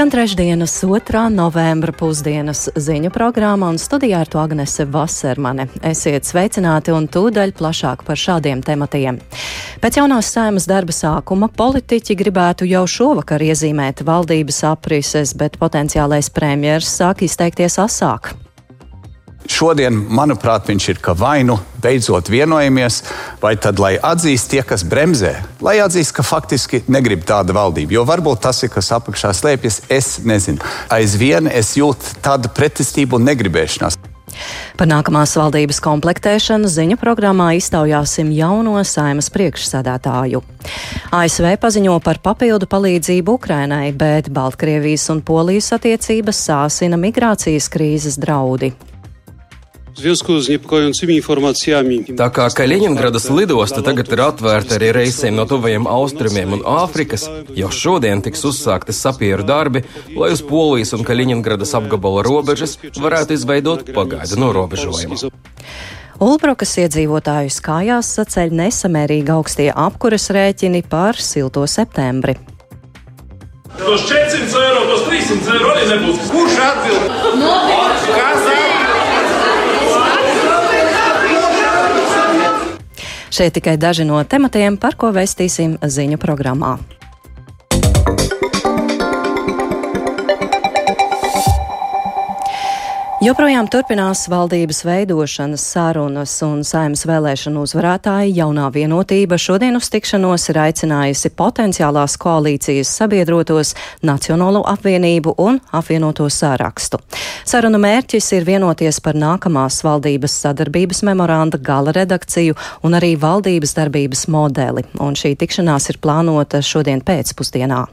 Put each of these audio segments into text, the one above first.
Skan trešdienas 2. novembra pusdienas ziņu programma un studijā ar to Agnese Vasermane. Esiet sveicināti un tūdaļ plašāk par šādiem tematiem. Pēc jaunās saimas darba sākuma politiķi gribētu jau šovakar iezīmēt valdības aprises, bet potenciālais premjers sāk izteikties asāk. Šodien, manuprāt, viņš ir ka vai nu beidzot vienojamies, vai tad lai atzīst tie, kas bremzē, lai atzīst, ka faktiski negrib tādu valdību. Jo varbūt tas ir, kas apakšā slēpjas, es nezinu. Aizvien es jūtu tādu pretestību un negribēšanās. Par nākamās valdības komplektēšanu ziņu programmā iztaujāsim jauno saimas priekšsēdētāju. ASV paziņo par papildu palīdzību Ukrainai, bet Baltkrievijas un Polijas attiecības sāsina migrācijas krīzes draudi. Tā kā Kaļiņģeradas lidosta tagad ir atvērta arī reisiem no tuvajiem austrumiem un Āfrikas, jau šodien tiks uzsākti sapieru darbi, lai uz Polijas un Kaļiņģeradas apgabala robežas varētu izveidot pagaidu norobežojumu. Ulbrokas iedzīvotājus kājās saceļ nesamērīgi augstie apkuras rēķini par silto septembri. Tos 400 eiro, tos 300 eiro arī nebūs. Kurš atbild? Noteikti. Šie tikai daži no tematiem, par ko vēstīsim ziņu programmā. Joprojām turpinās valdības veidošanas sarunas un saimnes vēlēšanu uzvarētāji jaunā vienotība šodien uz tikšanos ir aicinājusi potenciālās koalīcijas sabiedrotos Nacionālo apvienību un apvienoto sārakstu. Sarunu mērķis ir vienoties par nākamās valdības sadarbības memoranda gala redakciju un arī valdības darbības modeli, un šī tikšanās ir plānota šodien pēcpusdienā.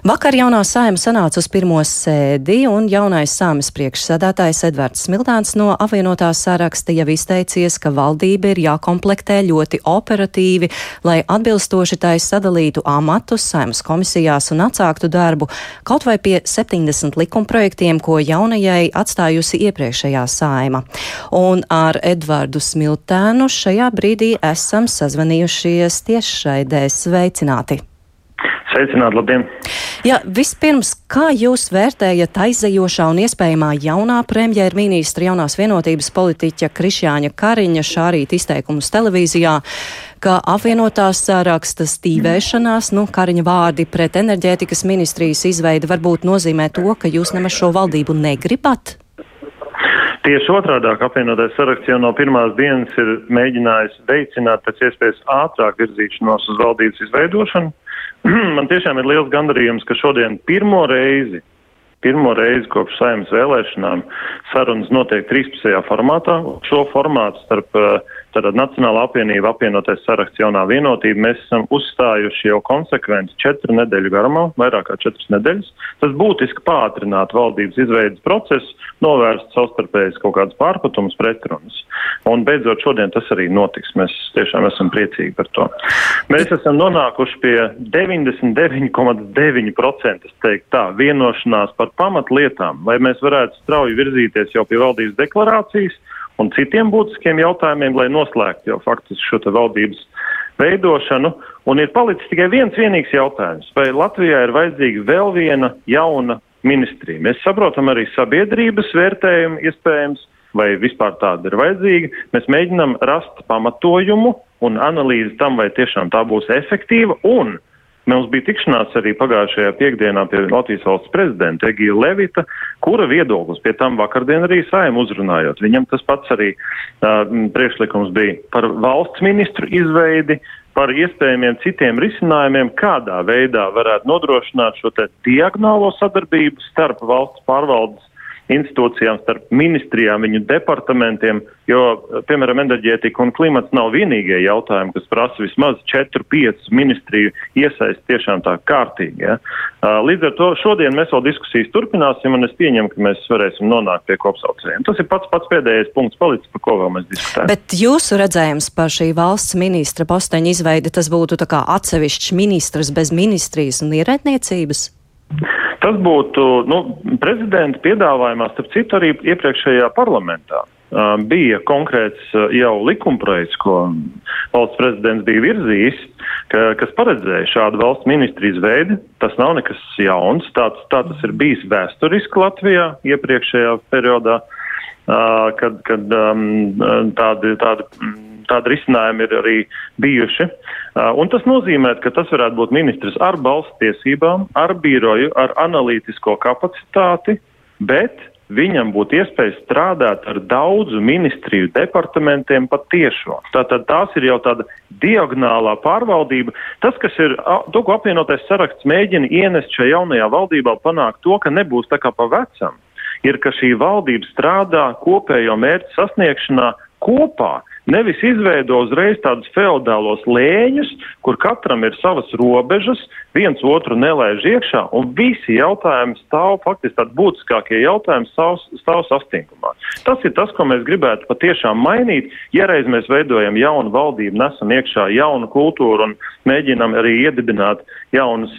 Vakar jaunā saima sanāca uz pirmo sēdi, un jaunais sāmas priekšsēdētājs Edvards Smiltāns no apvienotās saraksta jau izteicies, ka valdība ir jākomplektē ļoti operatīvi, lai atbilstoši tai sadalītu amatus saimas komisijās un atsāktu darbu kaut vai pie 70 likumprojektiem, ko jaunajai atstājusi iepriekšējā saima. Un ar Edvardu Smiltānu šajā brīdī esam sazvanījušies tiešraidē. Sveicināti! Sveicināti, labdien! Jā, vispirms, kā jūs vērtējat aizejošā un iespējamā jaunā premjerministra jaunās vienotības politiķa Krišjāņa Kariņa šā rīt izteikumus televīzijā, ka apvienotās sāraksta stīvēšanās, nu, Kariņa vārdi pret enerģētikas ministrijas izveidi varbūt nozīmē to, ka jūs nemaz šo valdību negribat? Tieši otrādi apvienotais saraksts jau no pirmās dienas ir mēģinājis veicināt pēc iespējas ātrāk virzīšanos uz valdības izveidošanu. Man tiešām ir liels gandarījums, ka šodien pirmo reizi, pirmo reizi kopš saimnes vēlēšanām sarunas notiek trīspusējā formātā. Šo formātu starp uh, Tātad Nacionāla apvienība apvienotais saraksts jaunā vienotība mēs esam uzstājuši jau konsekventi četru nedēļu garumā, vairāk kā četras nedēļas. Tas būtiski pātrināt valdības izveidas procesu, novērst savstarpējas kaut kādas pārpatumas pretrunas. Un beidzot šodien tas arī notiks. Mēs tiešām esam priecīgi par to. Mēs esam nonākuši pie 99,9% teikt tā vienošanās par pamatlietām, lai mēs varētu strauji virzīties jau pie valdības deklarācijas un citiem būtiskiem jautājumiem, lai noslēgtu jau faktiski šo valdības veidošanu. Un ir palicis tikai viens vienīgs jautājums. Vai Latvijā ir vajadzīga vēl viena jauna ministrija? Mēs saprotam arī sabiedrības vērtējumu iespējams, vai vispār tāda ir vajadzīga. Mēs mēģinam rast pamatojumu un analīzi tam, vai tiešām tā būs efektīva un Mums bija tikšanās arī pagājušajā piekdienā pie Latvijas valsts prezidenta Egija Levita, kura viedoklis pie tam vakardien arī sājam uzrunājot. Viņam tas pats arī uh, priekšlikums bija par valsts ministru izveidi, par iespējamiem citiem risinājumiem, kādā veidā varētu nodrošināt šo diagonālo sadarbību starp valsts pārvaldes institūcijām, starp ministrijām, viņu departamentiem, jo, piemēram, enerģētika un klimats nav vienīgie jautājumi, kas prasa vismaz 4-5 ministriju iesaist tiešām tā kārtīgi. Ja? Līdz ar to šodien mēs vēl diskusijas turpināsim, un es pieņemu, ka mēs varēsim nonākt pie kopsaucējiem. Tas ir pats pats pēdējais punkts palicis, par ko vēl mēs diskutējam. Bet jūsu redzējums par šī valsts ministra posteņa izveidi, tas būtu tā kā atsevišķs ministrs bez ministrijas un ierēdniecības? Tas būtu nu, prezidenta piedāvājumā, starp citu, arī iepriekšējā parlamentā. bija konkrēts jau likumprojekts, ko valsts prezidents bija virzījis, ka, kas paredzēja šādu valsts ministriju izveidi. Tas nav nekas jauns. Tāds, tā tas ir bijis vēsturiski Latvijā iepriekšējā periodā, kad, kad tādi, tādi tādi risinājumi ir arī bijuši. Un tas nozīmē, ka tas varētu būt ministrs ar balsts tiesībām, ar biroju, ar analītisko kapacitāti, bet viņam būtu iespēja strādāt ar daudzu ministriju departamentiem pat tiešo. Tātad tās ir jau tāda diagonālā pārvaldība. Tas, kas ir, to, ko apvienotais saraksts mēģina ienest šajā jaunajā valdībā, panākt to, ka nebūs tā kā pa vecam, ir, ka šī valdība strādā kopējo mērķu sasniegšanā kopā Nevis izveido uzreiz tādus feudālos lēņus, kur katram ir savas robežas, viens otru nelaiž iekšā, un visi jautājumi stāv, faktiski tādi būtiskākie jautājumi stāv, stāv sastingumā. Tas ir tas, ko mēs gribētu patiešām mainīt. Ja reiz mēs veidojam jaunu valdību, nesam iekšā jaunu kultūru un mēģinam arī iedibināt jaunas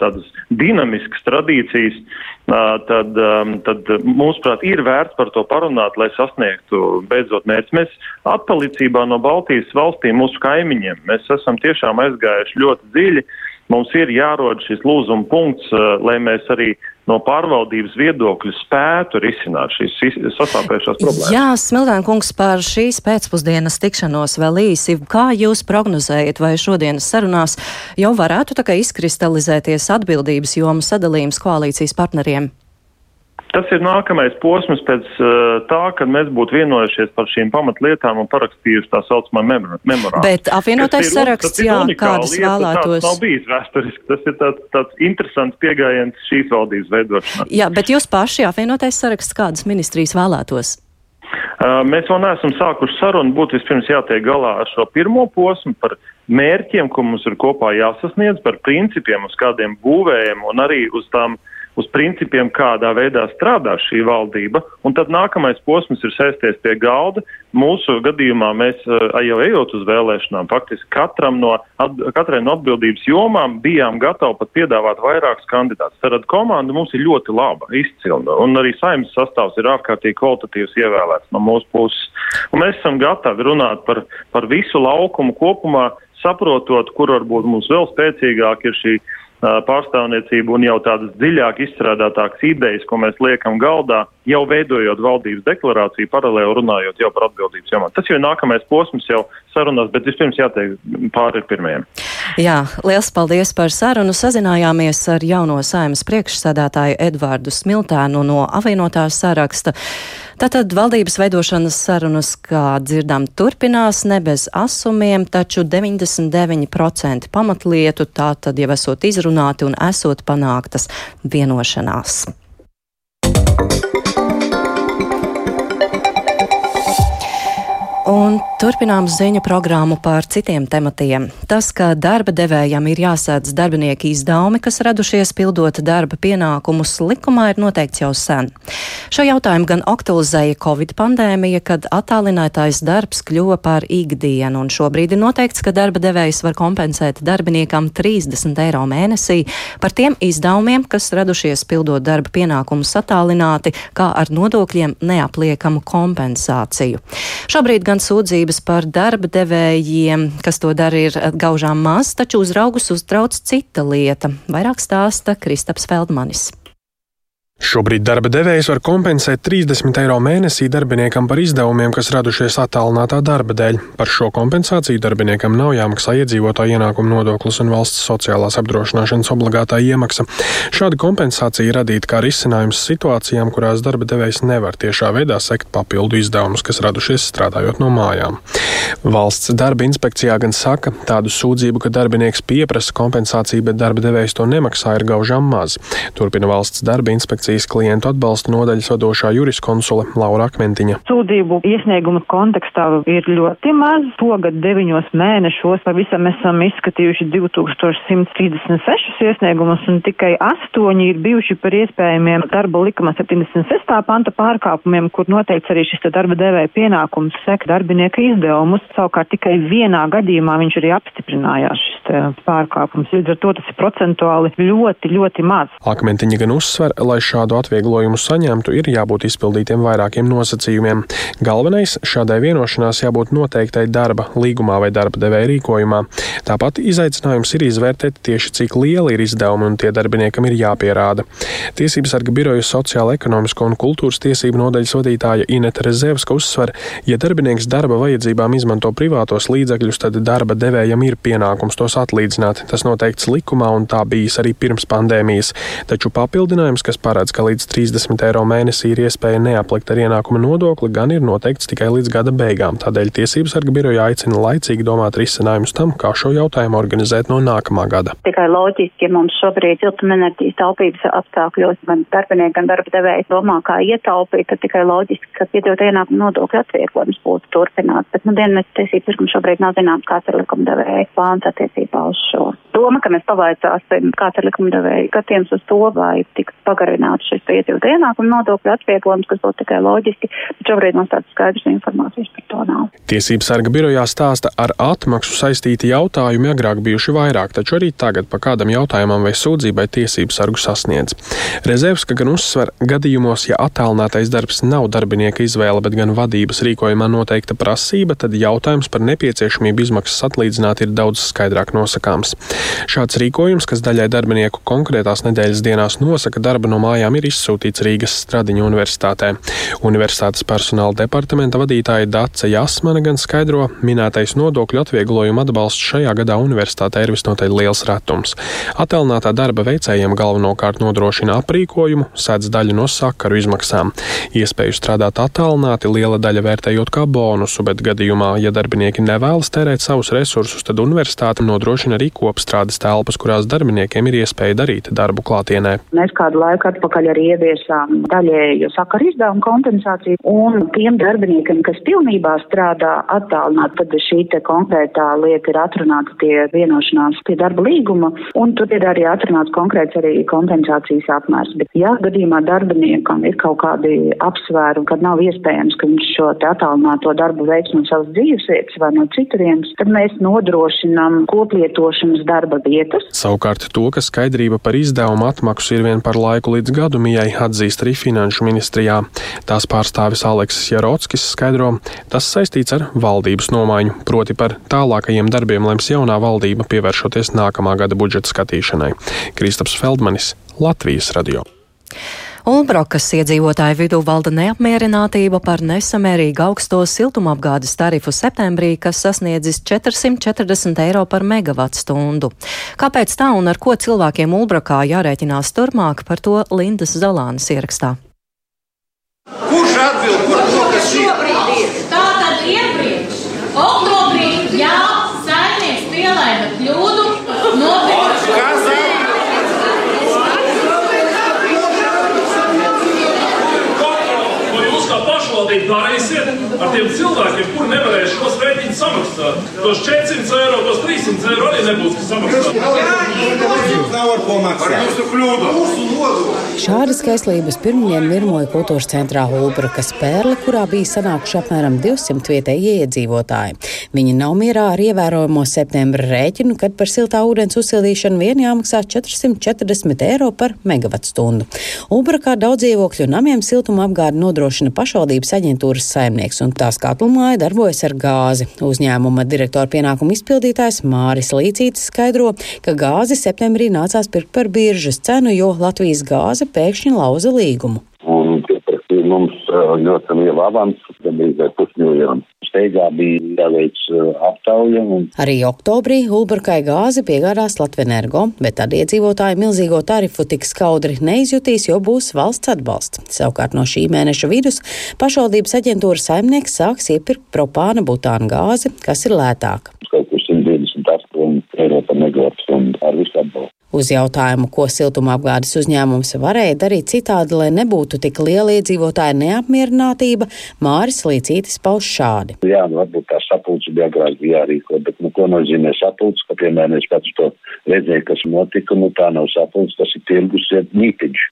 tādas dinamiskas tradīcijas, tad, tad mūsuprāt, ir vērts par to parunāt, lai sasniegtu beidzot mērķis. Mēs atpalicībā no Baltijas valstīm, mūsu kaimiņiem, mēs esam tiešām aizgājuši ļoti dziļi. Mums ir jārod šis lūzuma punkts, lai mēs arī no pārvaldības viedokļa spētu risināt šīs sasāpējušās problēmas. Jā, Smildēn kungs, par šīs pēcpusdienas tikšanos vēl īsi. Kā jūs prognozējat, vai šodienas sarunās jau varētu tā kā izkristalizēties atbildības joma sadalījums koalīcijas partneriem? Tas ir nākamais posms pēc uh, tā, kad mēs būtu vienojušies par šīm pamatlietām un parakstījuši tā saucamā memorālu. Bet apvienotais saraksts, jā, kādas lieta, vēlētos. Tas nav bijis vēsturiski, tas ir tāds, tāds interesants pieejams šīs valdības veidošanā. Jā, bet jūs paši apvienotais saraksts kādas ministrijas vēlētos? Uh, mēs vēl neesam sākuši sarunu, būtu vispirms jātiek galā ar šo pirmo posmu par mērķiem, ko mums ir kopā jāsasniedz, par principiem, uz kādiem būvējam un arī uz tām uh, uz principiem, kādā veidā strādā šī valdība, un tad nākamais posms ir sēsties pie galda. Mūsu gadījumā mēs eh, jau ejot uz vēlēšanām, faktiski no, at, katrai no atbildības jomām bijām gatavi pat piedāvāt vairākus kandidātus. Tad komanda mums ir ļoti laba, izcila, un arī saimnes sastāvs ir ārkārtīgi kvalitatīvs ievēlēts no mūsu puses. Un mēs esam gatavi runāt par, par visu laukumu kopumā, saprotot, kur varbūt mums vēl spēcīgāk ir šī pārstāvniecību un jau tādas dziļāk izstrādātākas idejas, ko mēs liekam galdā, jau veidojot valdības deklarāciju, paralēli runājot jau par atbildības jomām. Tas jau ir nākamais posms jau sarunās, bet vispirms jātiek pāri pirmajiem. Jā, liels paldies par sarunu. Sazinājāmies ar jauno saimas priekšsādātāju Edvārdu Smiltēnu no apvienotās saraksta. Tātad valdības veidošanas sarunas, kā dzirdām, turpinās ne bez asumiem, taču 99% pamatlietu tā tad jau esot izrunāti un esot panāktas vienošanās. Un turpinām ziņu programmu par citiem tematiem. Tas, ka darba devējam ir jāsēdz darbinieki izdevumi, kas radušies pildot darba pienākumus, likumā ir noteikts jau sen. Šo jautājumu gan aktualizēja Covid pandēmija, kad attālinātais darbs kļuva par ikdienu, un šobrīd ir noteikts, ka darba devējs var kompensēt darbiniekam 30 eiro mēnesī par tiem izdevumiem, kas radušies pildot darba pienākumus attālināti, kā ar nodokļiem neapliekamu kompensāciju. Šobrīd gan sūdzības par darba devējiem, kas to dara, ir gaužām maz, taču uzraugus uztrauc cita lieta. Vairāk stāsta Kristaps Feldmanis. Šobrīd darba devējs var kompensēt 30 eiro mēnesī darbiniekam par izdevumiem, kas radušies attālinātā darba dēļ. Par šo kompensāciju darbiniekam nav jāmaksā iedzīvotāja ienākuma nodoklis un valsts sociālās apdrošināšanas obligātā iemaksa. Šāda kompensācija radīta kā risinājums situācijām, kurās darba devējs nevar tiešā veidā sekt papildu izdevumus, kas radušies strādājot no mājām. Valsts darba inspekcijā gan saka, tādu sūdzību, ka darbinieks pieprasa kompensāciju, bet darba devējs to nemaksā, ir gaužām maz. Turpina valsts darba inspekcija inspekcijas klientu atbalsta nodaļas vadošā juriskonsule Laura Akmentiņa. Sūdzību iesnieguma kontekstā ir ļoti maz. Tagad deviņos mēnešos pavisam esam izskatījuši 2136 iesniegumus un tikai astoņi ir bijuši par iespējamiem darba likuma 76. panta pārkāpumiem, kur noteikts arī šis darba devēja pienākums sekt darbinieka izdevumus. Savukārt tikai vienā gadījumā viņš arī apstiprinājās šis pārkāpums. Līdz ar to tas ir procentuāli ļoti, ļoti maz. Akmentiņa gan uzsver, lai šā šādu atvieglojumu saņemtu, ir jābūt izpildītiem vairākiem nosacījumiem. Galvenais - šādai vienošanās jābūt noteiktai darba līgumā vai darba devēja rīkojumā. Tāpat izaicinājums ir izvērtēt tieši cik lieli ir izdevumi un tie darbiniekam ir jāpierāda. Tiesības sarga biroja sociāla, ekonomisko un kultūras tiesību nodaļas vadītāja Ineta Rezevska uzsver, ja darbinieks darba vajadzībām izmanto privātos līdzekļus, tad darba devējam ir pienākums tos atlīdzināt. Tas noteikts likumā un tā bijis arī pirms pandēmijas. Taču papildinājums, kas paredz, ka līdz 30 eiro mēnesī ir iespēja neaplikt ar ienākuma nodokli, gan ir noteikts tikai līdz gada beigām. Tādēļ Tiesības sarga biroja aicina laicīgi domāt risinājumus tam, kā šo jautājumu organizēt no nākamā gada. Tikai loģiski, ja mums šobrīd siltumenerģijas taupības apstākļos gan darbinieki, gan darba devēji domā, kā ietaupīt, tad tikai loģiski, ka piedot ienākumu nodokļu atvieglojums būtu turpināts. Bet, nu, dienas tiesības sargam šobrīd nav zināms, kāds ir likumdevēja plāns attiecībā uz šo. Doma, ka mēs pavaicāsim, kāds ir likumdevēja skatījums uz to, vai tiks pagarināts šis piedot ienākumu nodokļu atvieglojums, kas būtu tikai loģiski, bet šobrīd mums tādas skaidras informācijas par to nav. Tiesības sarga birojā stāsta ar atmaksu saistīti jautājumi agrāk bijuši vairāk, taču arī tagad pa kādam jautājumam vai sūdzībai tiesības sargu sasniedz. Rezervska gan uzsver, gadījumos, ja attēlinātais darbs nav darbinieka izvēle, bet gan vadības rīkojumā noteikta prasība, tad jautājums par nepieciešamību izmaksas atlīdzināt ir daudz skaidrāk nosakāms. Šāds rīkojums, kas daļai darbinieku konkrētās nedēļas dienās nosaka darba no mājām, ir izsūtīts Rīgas Stradiņu universitātē. Universitātes personāla departamenta vadītāja Dace Jasmane gan skaidro, minētais nodokļu atvieglojuma atbalsts šajā gadā universitātē ir visnotaļ liels retums. Attēlinātā darba veicējiem galvenokārt nodrošina aprīkojumu, sēdz daļu no sakaru izmaksām. Iespēju strādāt attālināti liela daļa vērtējot kā bonusu, bet gadījumā, ja darbinieki nevēlas tērēt savus resursus, tad universitāte nodrošina arī kopstrādes telpas, kurās darbiniekiem ir iespēja darīt darbu klātienē. Mēs kādu laiku atpakaļ arī ieviesām daļēju sakaru izdevumu kompensāciju, un tiem darbiniekiem, kas pilnībā strādā attālināt, tad šī te konkrētā lieta ir atrunāta pie vienošanās pie darba līguma, un tur ir arī atrunāts konkrēts arī kompensācijas apmērs. Bet, ja gadījumā darbiniekam ir kaut kādi apsvērumi, kad nav iespējams, ka viņš šo attālināto darbu veiks no savas dzīvesvietas vai no citurienes, tad mēs nodrošinām koplietošanas darba vietas. Savukārt to, ka skaidrība par izdevumu atmaksu ir vien par laiku līdz gadumijai, atzīst arī Finanšu ministrijā. Tās pārstāvis Aleksis Jarotskis skaidro, tas saistīts ar valdības nomaiņu, proti par tālākajiem darbiem lems jaunā valdība pievēršoties nākamā gada budžeta skatīšanai. Kristaps Feldmanis, Latvijas radio. Ulbrokas iedzīvotāju vidū valda neapmierinātība par nesamērīgi augsto siltumapgādes tarifu septembrī, kas sasniedzis 440 eiro par megavatu stundu. Kāpēc tā un ar ko cilvēkiem Ulbrokā jārēķinās turpmāk, par to Lindas Zalānas ierakstā. Kurš atbild par to, kas šobrīd ir? Tā tad iepriekš, oktobrī, jā, saimnieks pielaida kļūdu, nopirkt. Kas pašvaldība darīsiet ar tiem cilvēkiem, kuri šos rēķinus samaksāt? Tos 400 eiro, tos 300 eiro arī nebūs samaksāt. Nav ar ko maksāt. Ar jūsu kļūdu. Mūsu nodu. Šādas kaislības pirmdien virmoja kultūras centrā Hulbrukas pērle, kurā bija sanākuši apmēram 200 vietējie iedzīvotāji. Viņi nav mierā ar ievērojamo septembra rēķinu, kad par siltā ūdens uzsildīšanu vien jāmaksā 440 eiro par megawatu stundu. Ulbrakā daudz dzīvokļu namiem siltuma apgādi nodrošina pašvaldības aģentūras saimnieks, un tās katlumāja darbojas ar gāzi. Uzņēmuma direktora pienākumu izpildītājs Māris Līcītis skaidro, ka gāzi septembrī nācās pirkt par biržas cenu, jo Latvijas gāze pēkšņi lauza līgumu. Un pieprasīja mums ļoti lielu avansu, gandrīz vai pusmiljonu. Steigā bija jāveic aptauja. Un... Arī oktobrī Ulbrakai gāzi piegādās Latvenergo, bet tad iedzīvotāji milzīgo tarifu tik skaudri neizjutīs, jo būs valsts atbalsts. Savukārt no šī mēneša vidus pašvaldības aģentūra saimnieks sāks iepirkt propāna butāna gāzi, kas ir lētāka. Uz jautājumu, ko siltumapgādes uzņēmums varēja darīt citādi, lai nebūtu tik liela iedzīvotāja neapmierinātība, Māris Līcītis pauž šādi. Jā, nu varbūt tā sapulce bija agrāk jārīko, bet nu, ko nozīmē sapulce, ka, piemēram, es pats to redzēju, kas notika, nu tā nav sapulce, tas ir tirgus ir mītiņš.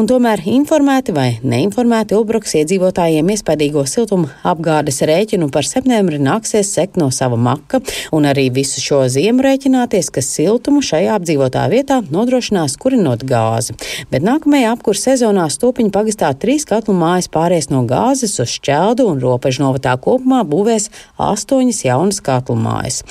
Un tomēr informēti vai neinformēti Ulbruks iedzīvotājiem iespējīgo siltuma apgādes rēķinu par septembri nāksies sekt no sava maka un arī visu šo ziemu rēķināties, ka siltumu šajā apdzīvotā vietā vietā nodrošinās kurinot gāzi. Bet nākamajā apkurss sezonā Stopiņu pagastā trīs katlu mājas pāries no gāzes uz šķeldu un robežu novatā kopumā būvēs astoņas jaunas katlu mājas.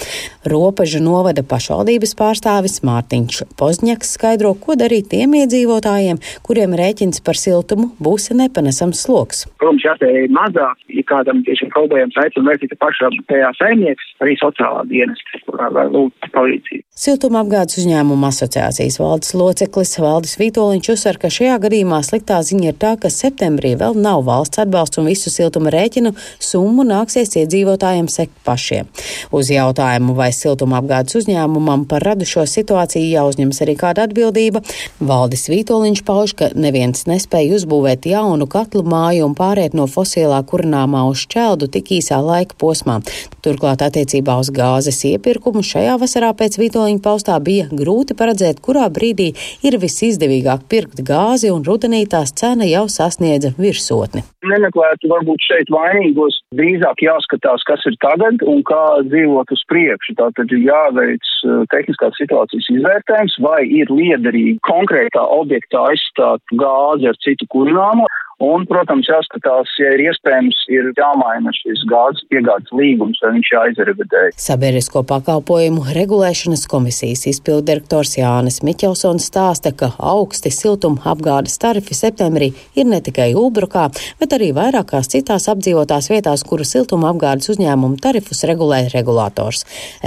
Robežu novada pašvaldības pārstāvis Mārtiņš Pozņaks skaidro, ko darīt tiem iedzīvotājiem, kuriem rēķins par siltumu būs nepanesams sloks. Protams, jāspēj mazāk, ja kādam tiešām problēmas aicina vērtīt pašā tajā saimnieks, arī sociālā dienas, kurā var lūgt palīdzību. Siltuma apgādes uzņēmuma asociācijas valdes loceklis Valdis Vitoļņš uzsver, ka šajā gadījumā sliktā ziņa ir tā, ka septembrī vēl nav valsts atbalsts un visu siltuma rēķinu summu nāksies iedzīvotājiem sekt pašiem. Uz jautājumu, vai siltuma apgādes uzņēmumam par radušo situāciju jāuzņemas arī kāda atbildība, Valdis Vitoļņš pauž, ka neviens nespēja uzbūvēt jaunu katlu māju un pāriet no fosilā kurināmā uz šķeldu tik īsā laika posmā. Turklāt attiecībā uz gāzes iepirkumu šajā vasarā pēc Vitoļņa paustā bija grūti paredzēt, kurā brīdī ir visizdevīgāk pirkt gāzi un rudenī tās cena jau sasniedza virsotni. Nemeklētu varbūt šeit vainīgos, drīzāk jāskatās, kas ir tagad un kā dzīvot uz priekšu. Tātad ir jāveic uh, tehniskās situācijas izvērtējums, vai ir liederīgi konkrētā objektā aizstāt gāzi ar citu kurināmo. Un, protams, jāskatās, ja ir iespējams, ir jāmaina šis gāzes piegādes līgums, vai viņš jāizrevidē. Sabiedrisko pakalpojumu regulēšanas komisijas izpildirektors Jānis Miķelsons stāsta, ka augsti siltuma apgādes tarifi septembrī ir ne tikai Ulbrukā, bet arī vairākās citās apdzīvotās vietās, kuru siltuma apgādes uzņēmumu tarifus regulē regulators.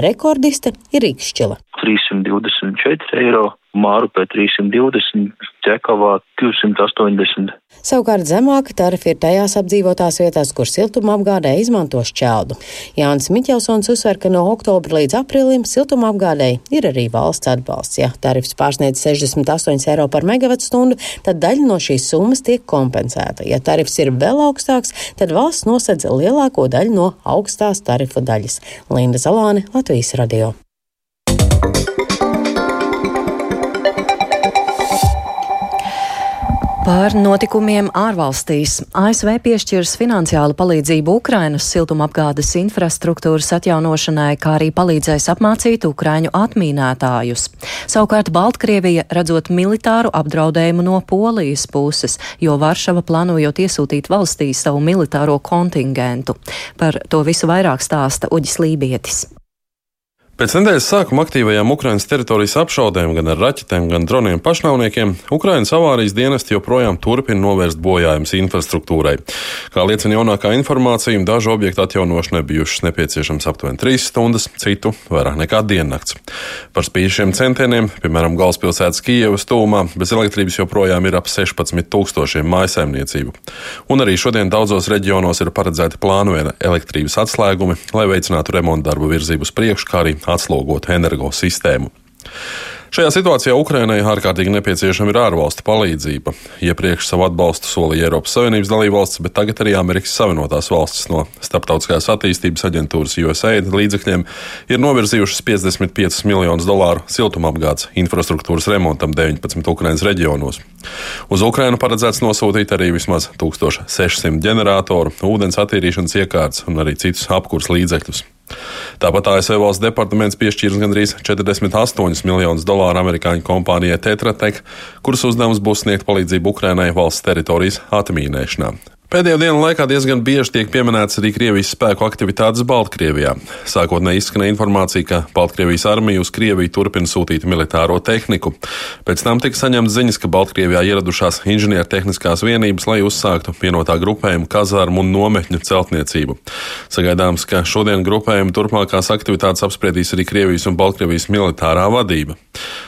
Rekordiste ir Rīgšķila. 324 eiro Mārupē 320, Čekavā 280. Savukārt zemāka tarifa ir tajās apdzīvotās vietās, kur siltuma apgādē izmanto šķeldu. Jānis Miķelsons uzsver, ka no oktobra līdz aprīlim siltuma apgādē ir arī valsts atbalsts. Ja tarifs pārsniedz 68 eiro par megawatu stundu, tad daļa no šīs summas tiek kompensēta. Ja tarifs ir vēl augstāks, tad valsts nosedz lielāko daļu no augstās tarifu daļas. Linda Zalāne, Latvijas radio. Par notikumiem ārvalstīs ASV piešķirs finansiālu palīdzību Ukrainas siltumapgādes infrastruktūras atjaunošanai, kā arī palīdzēs apmācīt Ukraiņu atmīnētājus. Savukārt Baltkrievija redzot militāru apdraudējumu no Polijas puses, jo Varšava plānojot iesūtīt valstī savu militāro kontingentu. Par to visu vairāk stāsta Uģis Lībietis. Pēc nedēļas sākuma aktīvajām Ukraiņas teritorijas apšaudēm gan ar raķetēm, gan droniem pašnāvniekiem, Ukraiņas avārijas dienesti joprojām turpina novērst bojājumus infrastruktūrai. Kā liecina jaunākā informācija, dažu objektu atjaunošanai bijušas nepieciešams aptuveni 3 stundas, citu vairāk nekā diennakts. Par spīti šiem centieniem, piemēram, galvaspilsētas Kijevas tūmā, bez elektrības joprojām ir ap 16 tūkstošiem mājsaimniecību. Un arī šodien daudzos reģionos ir paredzēti plānoja elektrības atslēgumi, lai veicinātu remontu darbu virzību uz priekšu, kā arī atslogotu energosistēmu. Šajā situācijā Ukrainai ārkārtīgi nepieciešama ir ārvalstu palīdzība. Iepriekš savu atbalstu solīja Eiropas Savienības dalībvalstis, bet tagad arī Amerikas Savienotās valstis no Starptautiskās attīstības aģentūras USAID līdzekļiem ir novirzījušas 55 miljonus dolāru siltumapgādes infrastruktūras remontam 19 Ukrainas reģionos. Uz Ukrainu paredzēts nosūtīt arī vismaz 1600 ģeneratoru, ūdens attīrīšanas iekārtas un arī citus apkurs līdzekļus. Tāpat ASV valsts departaments piešķīrs gandrīz 48 miljonus dolāru amerikāņu kompānijai Tetratek, kuras uzdevums būs sniegt palīdzību Ukrainai valsts teritorijas atmīnēšanā. Pēdējo dienu laikā diezgan bieži tiek pieminēts arī Krievijas spēku aktivitātes Baltkrievijā. Sākotnēji izskanēja informācija, ka Baltkrievijas armija uz Krieviju turpina sūtīt militāro tehniku. Pēc tam tika saņemts ziņas, ka Baltkrievijā ieradušās inženiertehniskās vienības, lai uzsāktu vienotā grupējuma kazārmu un nometņu celtniecību. Sagaidāms, ka šodien grupējuma turpmākās aktivitātes apspriedīs arī Krievijas un Baltkrievijas militārā vadība.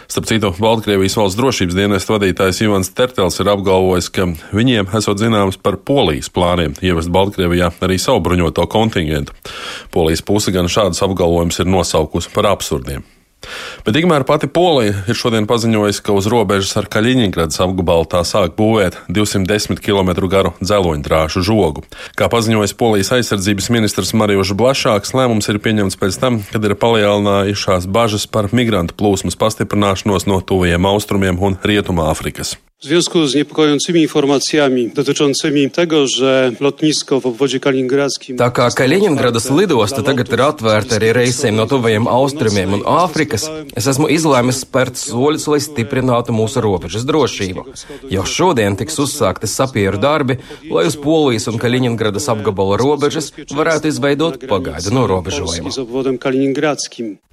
Starp citu, Baltkrievijas valsts drošības dienestu vadītājs Ivans Tertels ir apgalvojis, ka viņiem esot zināms par Polijas plāniem ievest Baltkrievijā arī savu bruņoto kontingentu. Polijas puse gan šādus apgalvojumus ir nosaukusi par absurdiem. Bet tikmēr pati Polija ir šodien paziņojusi, ka uz robežas ar Kaļiņģeradas apgabalu tā sāk būvēt 210 km garu dzeloņdrāšu žogu. Kā paziņojis Polijas aizsardzības ministrs Marijuš Blašāks, lēmums ir pieņemts pēc tam, kad ir palielinājušās bažas par migrantu plūsmas pastiprināšanos no tuvajiem austrumiem un rietumā Afrikas. W związku z niepokojącymi informacjami dotyczącymi tego, że lotnisko w obwodzie kaliningradzkim. Tā kā Kaļiņgradas lidosta tagad ir atvērta arī reisēm no tuvajiem austrumiem un Āfrikas, es esmu izlēmis spērt soļus, lai stiprinātu mūsu robežas drošību. Jau šodien tiks uzsākti sapieru darbi, lai uz Polijas un Kaļiņgradas apgabala robežas varētu izveidot pagaidu norobežojumu.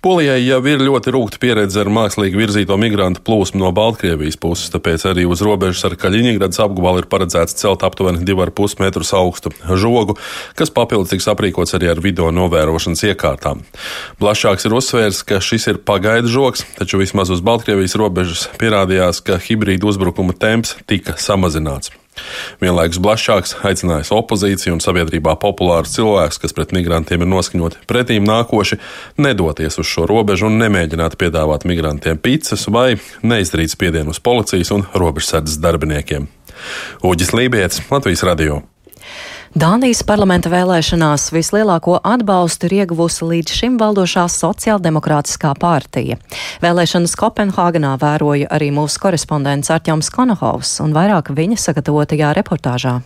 Polijai jau ir ļoti rūkta pieredze ar mākslīgi virzīto migrantu plūsmu no Baltkrievijas puses, tāpēc arī uz robežas ar Kaļiņgradas apgabalu ir paredzēts celt aptuveni 2,5 metrus augstu žogu, kas papildus tiks aprīkots arī ar video novērošanas iekārtām. Blašāks ir uzsvērs, ka šis ir pagaidu žoks, taču vismaz uz Baltkrievijas robežas pierādījās, ka hibrīda uzbrukuma temps tika samazināts. Vienlaikus Blašāks aicinājis opozīciju un sabiedrībā populārus cilvēkus, kas pret migrantiem ir noskaņoti pretīm nākoši, nedoties uz šo robežu un nemēģināt piedāvāt migrantiem pizzas vai neizdarīt spiedienu uz policijas un robežsardzes darbiniekiem. Uģis Lībijams, Latvijas Radio. Dānijas parlamenta vēlēšanās vislielāko atbalstu ir ieguvusi līdz šim valdošā sociāldemokrātiskā partija. Vēlēšanas Kopenhāgenā vēroja arī mūsu korespondents Arķoms Konohovs un vairāk viņa sagatavotajā reportāžā.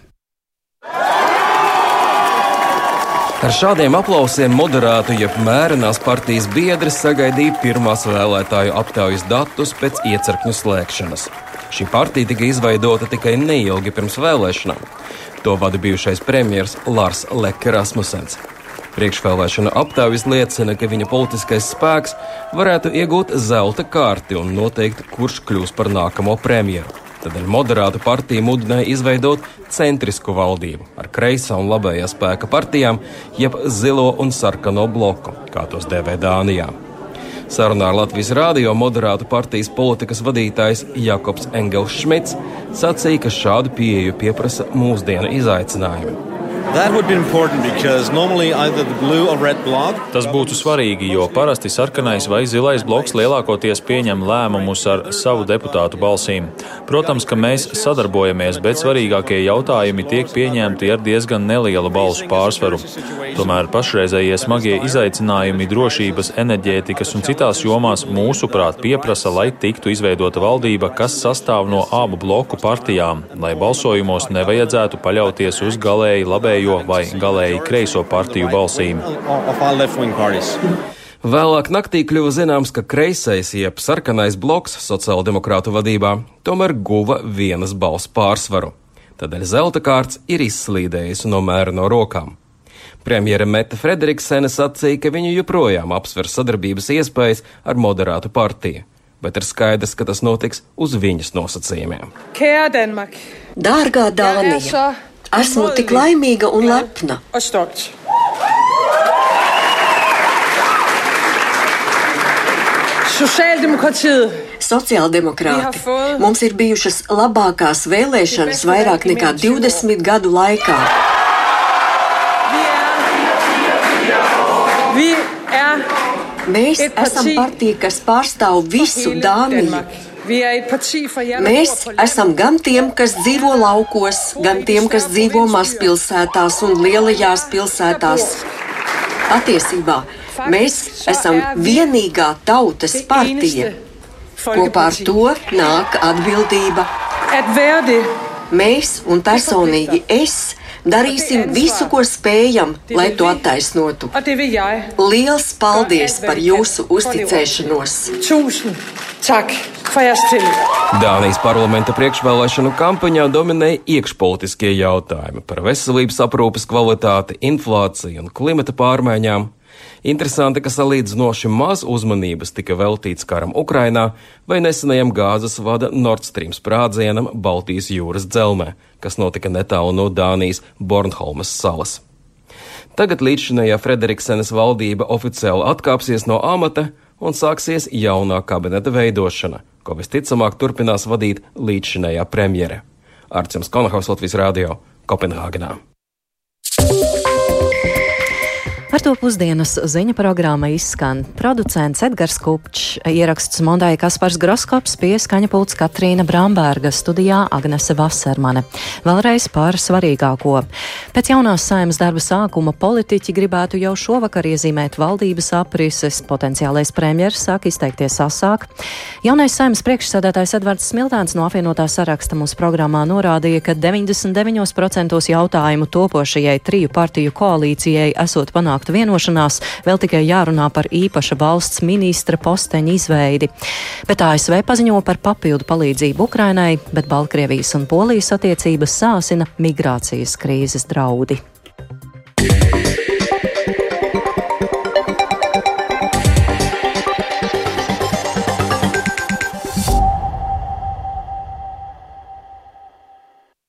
Ar šādiem aplausiem moderātu, jeb mērenās partijas biedri sagaidīja pirmās vēlētāju aptaujas datus pēc iecirkņu slēgšanas. Šī partija tika izveidota tikai neilgi pirms vēlēšanām. To vada bijušais premjerministrs Lars Leke Rasmussens. Priekšvēlēšana aptaujas liecina, ka viņa politiskais spēks varētu iegūt zelta kārti un noteikt, kurš kļūs par nākamo premjeru. Tādēļ moderātu partija mudināja izveidot centrisku valdību ar kreisā un labējā spēka partijām, jeb zilo un sarkano bloku, kā tos dēvē Dānijā. Sarunā ar Latvijas rādio moderātu partijas politikas vadītājs Jakobs Engels Šmits sacīja, ka šādu pieeju pieprasa mūsdienu izaicinājumi. Tas būtu svarīgi, jo parasti sarkanais vai zilais bloks lielākoties pieņem lēmumus ar savu deputātu balsīm. Protams, ka mēs sadarbojamies, bet svarīgākie jautājumi tiek pieņemti ar diezgan nelielu balsu pārsvaru. Tomēr pašreizējie smagie izaicinājumi drošības, enerģētikas un citās jomās mūsuprāt pieprasa, lai tiktu izveidota valdība, kas sastāv no abu bloku partijām, lai balsojumos nevajadzētu paļauties uz galēji labēju labējo vai galēji kreiso partiju balsīm. Vēlāk naktī kļuva zināms, ka kreisais, jeb sarkanais bloks sociāldemokrātu vadībā tomēr guva vienas balss pārsvaru. Tādēļ zelta kārts ir izslīdējis no mēra no rokām. Premjera Meta Frederiksene sacīja, ka viņa joprojām apsver sadarbības iespējas ar moderātu partiju, bet ir skaidrs, ka tas notiks uz viņas nosacījumiem. Dārgā Dānija! Esmu tik laimīga un lepna. Sociāldemokrāti, mums ir bijušas labākās vēlēšanas vairāk nekā 20 gadu laikā. Mēs esam partija, kas pārstāv visu Dāniju. Mēs esam gan tiem, kas dzīvo laukos, gan tiem, kas dzīvo mazpilsētās un lielajās pilsētās. Patiesībā mēs esam vienīgā tautas partija. Kopā ar to nāk atbildība. Mēs un personīgi es darīsim visu, ko spējam, lai to attaisnotu. Liels paldies par jūsu uzticēšanos! Dānijas parlamenta priekšvēlēšanu kampaņā dominēja iekšpolitiskie jautājumi par veselības aprūpes kvalitāti, inflāciju un klimata pārmaiņām. Interesanti, ka salīdzinoši maz uzmanības tika veltīts karam Ukrainā vai nesenajam gāzes vada Nord Stream sprādzienam Baltijas jūras dzelmē, kas notika netālu no Dānijas Bornholmas salas. Tagad līdzšinējā Frederiksenes valdība oficiāli atkāpsies no amata un sāksies jaunā kabineta veidošana ko visticamāk turpinās vadīt līdzšinējā premjere. Arcēns Konahaus Latvijas Rādio Kopenhāgenā. Ar to pusdienas ziņu programma izskan producents Edgars Kupčs, ieraksts Mondāja Kaspars Groskops, pieskaņa pults Katrīna Bramberga, studijā Agnese Vasermane. Vēlreiz par svarīgāko. Pēc jaunās saimas darba sākuma politiķi gribētu jau šovakar iezīmēt valdības aprises, potenciālais premjeras sāk izteikties asāk. Jaunais saimas priekšsādātājs Edvards Smiltēns no apvienotā saraksta mūsu programmā norādīja, ka 99% jautājumu topošajai triju partiju koalīcijai esot panākt panākta vienošanās, vēl tikai jārunā par īpaša valsts ministra posteņa izveidi. Bet ASV paziņo par papildu palīdzību Ukrainai, bet Baltkrievijas un Polijas attiecības sāsina migrācijas krīzes draudi.